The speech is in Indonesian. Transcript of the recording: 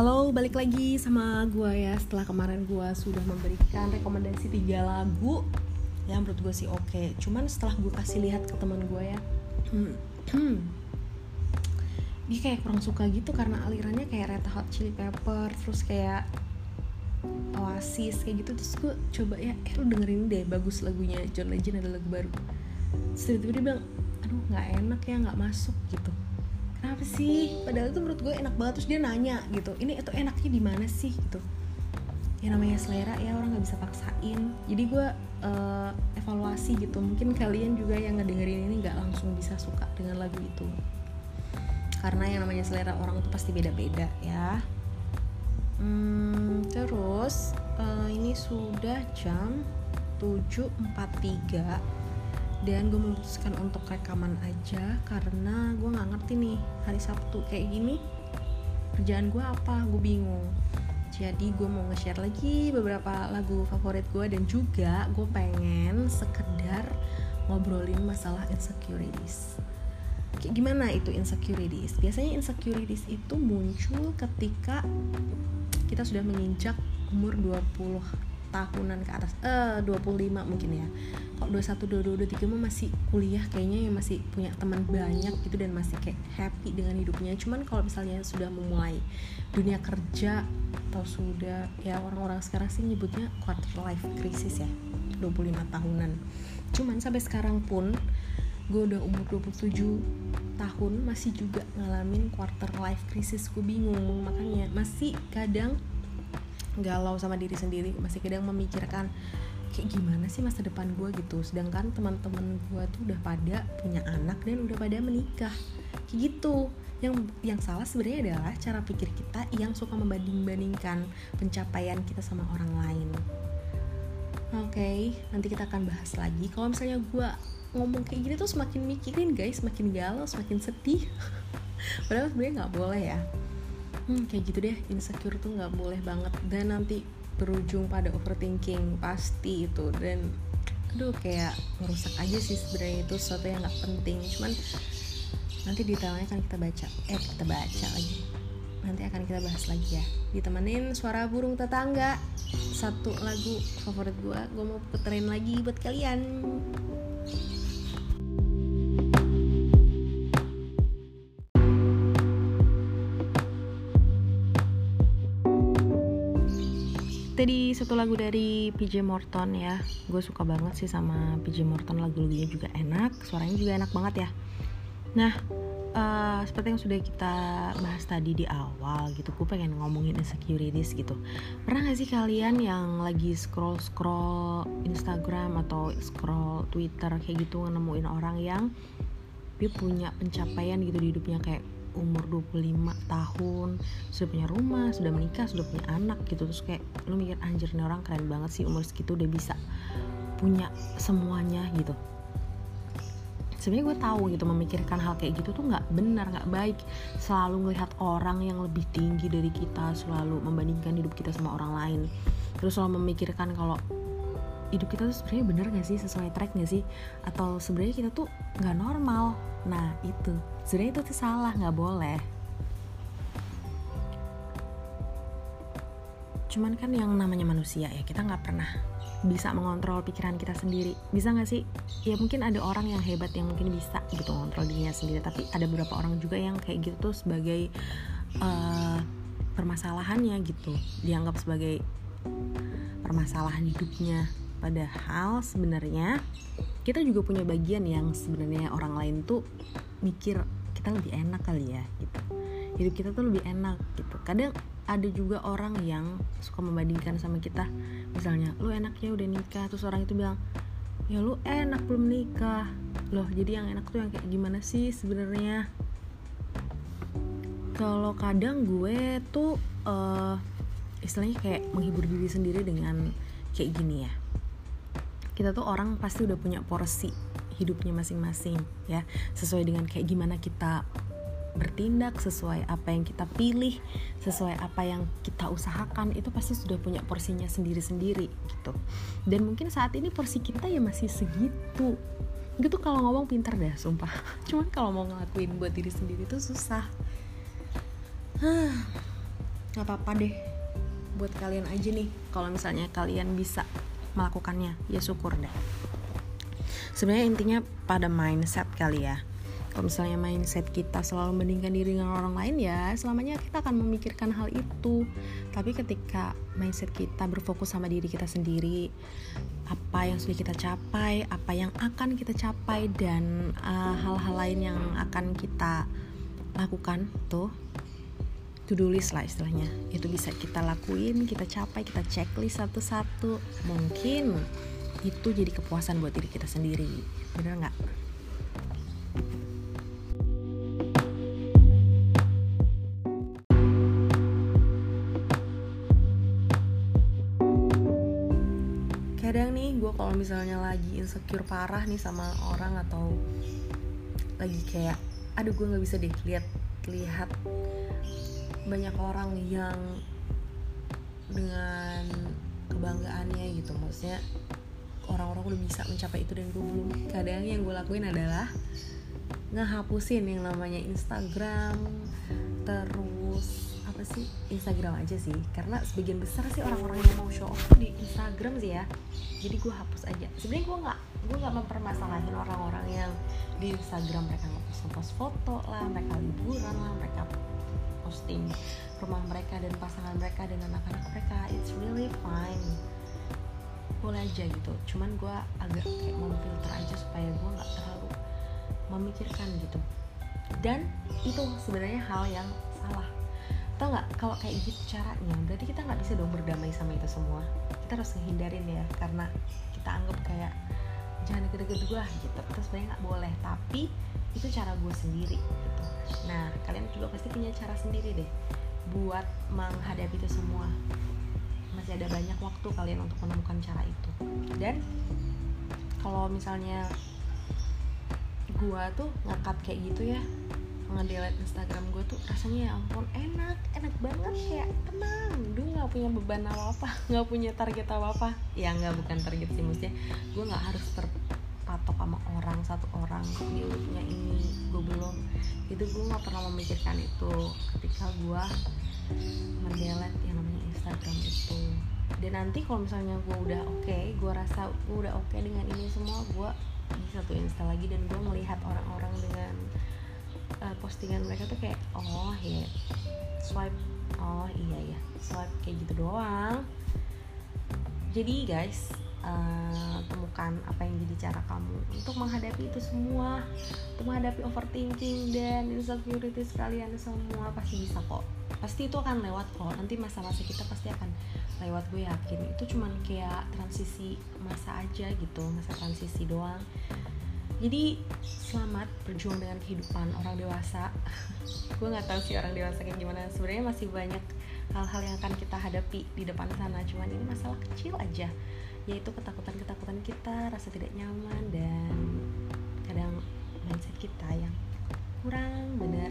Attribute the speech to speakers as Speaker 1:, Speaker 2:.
Speaker 1: Halo, balik lagi sama gue ya. Setelah kemarin gue sudah memberikan rekomendasi tiga lagu Yang menurut gue sih oke. Okay. Cuman setelah gue kasih lihat ke teman gue ya Dia kayak kurang suka gitu karena alirannya kayak Red Hot Chili Pepper Terus kayak Oasis kayak gitu. Terus gue coba ya, eh lu dengerin deh bagus lagunya John Legend ada lagu baru. Terus tiba-tiba dia bilang, aduh gak enak ya gak masuk gitu kenapa sih? Padahal itu menurut gue enak banget terus dia nanya gitu ini itu enaknya di mana sih? gitu. Ya namanya selera ya orang nggak bisa paksain. Jadi gue uh, evaluasi gitu. Mungkin kalian juga yang ngedengerin ini nggak langsung bisa suka dengan lagu itu. Karena yang namanya selera orang itu pasti beda-beda ya. Hmm, terus uh, ini sudah jam 7.43 dan gue memutuskan untuk rekaman aja karena gue nggak ngerti nih hari Sabtu kayak gini kerjaan gue apa? Gue bingung. Jadi gue mau nge-share lagi beberapa lagu favorit gue dan juga gue pengen sekedar ngobrolin masalah insecurities. Kayak gimana itu insecurities? Biasanya insecurities itu muncul ketika kita sudah menginjak umur 20 tahunan ke atas eh 25 mungkin ya. Kok 21 22 23 mah masih kuliah kayaknya ya masih punya teman banyak gitu dan masih kayak happy dengan hidupnya. Cuman kalau misalnya sudah memulai dunia kerja atau sudah ya orang-orang sekarang sih nyebutnya quarter life crisis ya 25 tahunan. Cuman sampai sekarang pun gue udah umur 27 tahun masih juga ngalamin quarter life crisis gue bingung. Makanya masih kadang galau sama diri sendiri masih kadang memikirkan kayak gimana sih masa depan gue gitu. Sedangkan teman-teman gue tuh udah pada punya anak dan udah pada menikah. Kayak gitu. Yang yang salah sebenarnya adalah cara pikir kita yang suka membanding-bandingkan pencapaian kita sama orang lain. Oke okay, nanti kita akan bahas lagi. Kalau misalnya gue ngomong kayak gini tuh semakin mikirin guys. Semakin galau semakin sedih. Padahal sebenarnya nggak boleh ya hmm, kayak gitu deh. Insecure tuh nggak boleh banget. Dan nanti berujung pada overthinking pasti itu. Dan aduh kayak merusak aja sih sebenarnya itu sesuatu yang nggak penting. Cuman nanti detailnya kan kita baca. Eh kita baca lagi. Nanti akan kita bahas lagi ya. Ditemenin suara burung tetangga. Satu lagu favorit gue gue mau puterin lagi buat kalian tadi satu lagu dari PJ Morton ya. Gue suka banget sih sama PJ Morton. Lagu-lagunya juga enak suaranya juga enak banget ya. Nah uh, seperti yang sudah kita bahas tadi di awal gitu gue pengen ngomongin insecurities gitu. Pernah gak sih kalian yang lagi scroll scroll Instagram atau scroll Twitter kayak gitu nemuin orang yang dia punya pencapaian gitu di hidupnya? Kayak umur 25 tahun sudah punya rumah sudah menikah sudah punya anak gitu. Terus kayak lu mikir anjir nih orang keren banget sih umur segitu udah bisa punya semuanya gitu. Sebenarnya gue tahu gitu memikirkan hal kayak gitu tuh nggak benar nggak baik. Selalu melihat orang yang lebih tinggi dari kita selalu membandingkan hidup kita sama orang lain. Terus selalu memikirkan kalau hidup kita tuh sebenarnya bener gak sih? Sesuai track gak sih? Atau sebenarnya kita tuh nggak normal? Nah itu. Sebenarnya itu tuh salah nggak boleh. Cuman kan yang namanya manusia ya kita nggak pernah bisa mengontrol pikiran kita sendiri. Bisa nggak sih? Ya mungkin ada orang yang hebat yang mungkin bisa gitu mengontrol dirinya sendiri. Tapi ada beberapa orang juga yang kayak gitu tuh sebagai uh, permasalahannya gitu. Dianggap sebagai permasalahan hidupnya padahal sebenarnya kita juga punya bagian yang sebenarnya orang lain tuh mikir kita lebih enak kali ya gitu. Hidup kita tuh lebih enak gitu. Kadang ada juga orang yang suka membandingkan sama kita. Misalnya lu enaknya udah nikah terus orang itu bilang ya lu enak belum nikah. Loh jadi yang enak tuh yang kayak gimana sih sebenarnya? Kalau kadang gue tuh uh, istilahnya kayak menghibur diri sendiri dengan kayak gini ya kita tuh orang pasti udah punya porsi hidupnya masing-masing ya. Sesuai dengan kayak gimana kita bertindak sesuai apa yang kita pilih sesuai apa yang kita usahakan itu pasti sudah punya porsinya sendiri-sendiri gitu. Dan mungkin saat ini porsi kita ya masih segitu. Gitu kalau ngomong pinter dah sumpah. Cuman kalau mau ngelakuin buat diri sendiri tuh susah. Nggak apa-apa deh. Buat kalian aja nih kalau misalnya kalian bisa melakukannya. Ya syukur deh. Sebenarnya intinya pada mindset kali ya. Kalau misalnya mindset kita selalu membandingkan diri dengan orang lain ya selamanya kita akan memikirkan hal itu. Tapi ketika mindset kita berfokus sama diri kita sendiri apa yang sudah kita capai apa yang akan kita capai dan eh, hal-hal uh, lain yang akan kita lakukan tuh to do list lah istilahnya. Itu bisa kita lakuin kita capai kita checklist satu-satu. Mungkin itu jadi kepuasan buat diri kita sendiri. Bener nggak? Kadang nih gue kalau misalnya lagi insecure parah nih sama orang atau lagi kayak aduh gue nggak bisa deh lihat lihat banyak orang yang dengan kebanggaannya gitu maksudnya orang-orang udah bisa mencapai itu dan gue belum kadang yang gue lakuin adalah ngehapusin yang namanya Instagram terus apa sih? Instagram aja sih. Karena sebagian besar sih orang-orang yang mau show off di Instagram sih ya. Jadi gue hapus aja. Sebenarnya gue nggak gue nggak mempermasalahin orang-orang yang di Instagram mereka ngepost post foto lah mereka liburan lah mereka posting rumah mereka dan pasangan mereka dan anak-anak mereka. It's really fine. Boleh aja gitu. Cuman gue agak kayak memfilter aja supaya gue nggak terlalu memikirkan gitu. Dan itu sebenarnya hal yang salah tau nggak kalau kayak gitu caranya berarti kita nggak bisa dong berdamai sama itu semua. Kita harus menghindarin ya karena kita anggap kayak jangan deket-deket gue gitu. Itu sebenarnya nggak boleh tapi itu cara gue sendiri gitu. Nah kalian juga pasti punya cara sendiri deh buat menghadapi itu semua. Masih ada banyak waktu kalian untuk menemukan cara itu. Dan kalau misalnya gue tuh ngakat kayak gitu ya ngedelete Instagram gue tuh rasanya ya ampun enak enak banget kayak tenang. Gue nggak punya beban apa apa nggak punya target apa apa ya nggak bukan target sih maksudnya gue nggak harus terpatok sama orang satu orang dia punya ini gue belum. Itu gue nggak pernah memikirkan itu. Ketika gue mendelete yang namanya Instagram itu. Dan nanti kalau misalnya gue udah oke okay, gue rasa gue udah oke okay dengan ini semua gue satu insta lagi dan gue melihat orang-orang dengan uh, postingan mereka tuh kayak oh ya swipe oh iya ya swipe kayak gitu doang. Jadi guys uh, temukan apa yang jadi cara kamu untuk menghadapi itu semua untuk menghadapi overthinking dan insecurity kalian semua pasti bisa kok. Pasti itu akan lewat kok. Nanti masa-masa kita pasti akan lewat gue yakin. Itu cuman kayak transisi masa aja gitu masa transisi doang jadi selamat berjuang dengan kehidupan orang dewasa. Gue nggak tahu sih orang dewasa kayak gimana. Sebenarnya masih banyak hal-hal yang akan kita hadapi di depan sana. Cuman ini masalah kecil aja. Yaitu ketakutan-ketakutan kita rasa tidak nyaman dan kadang mindset kita yang kurang benar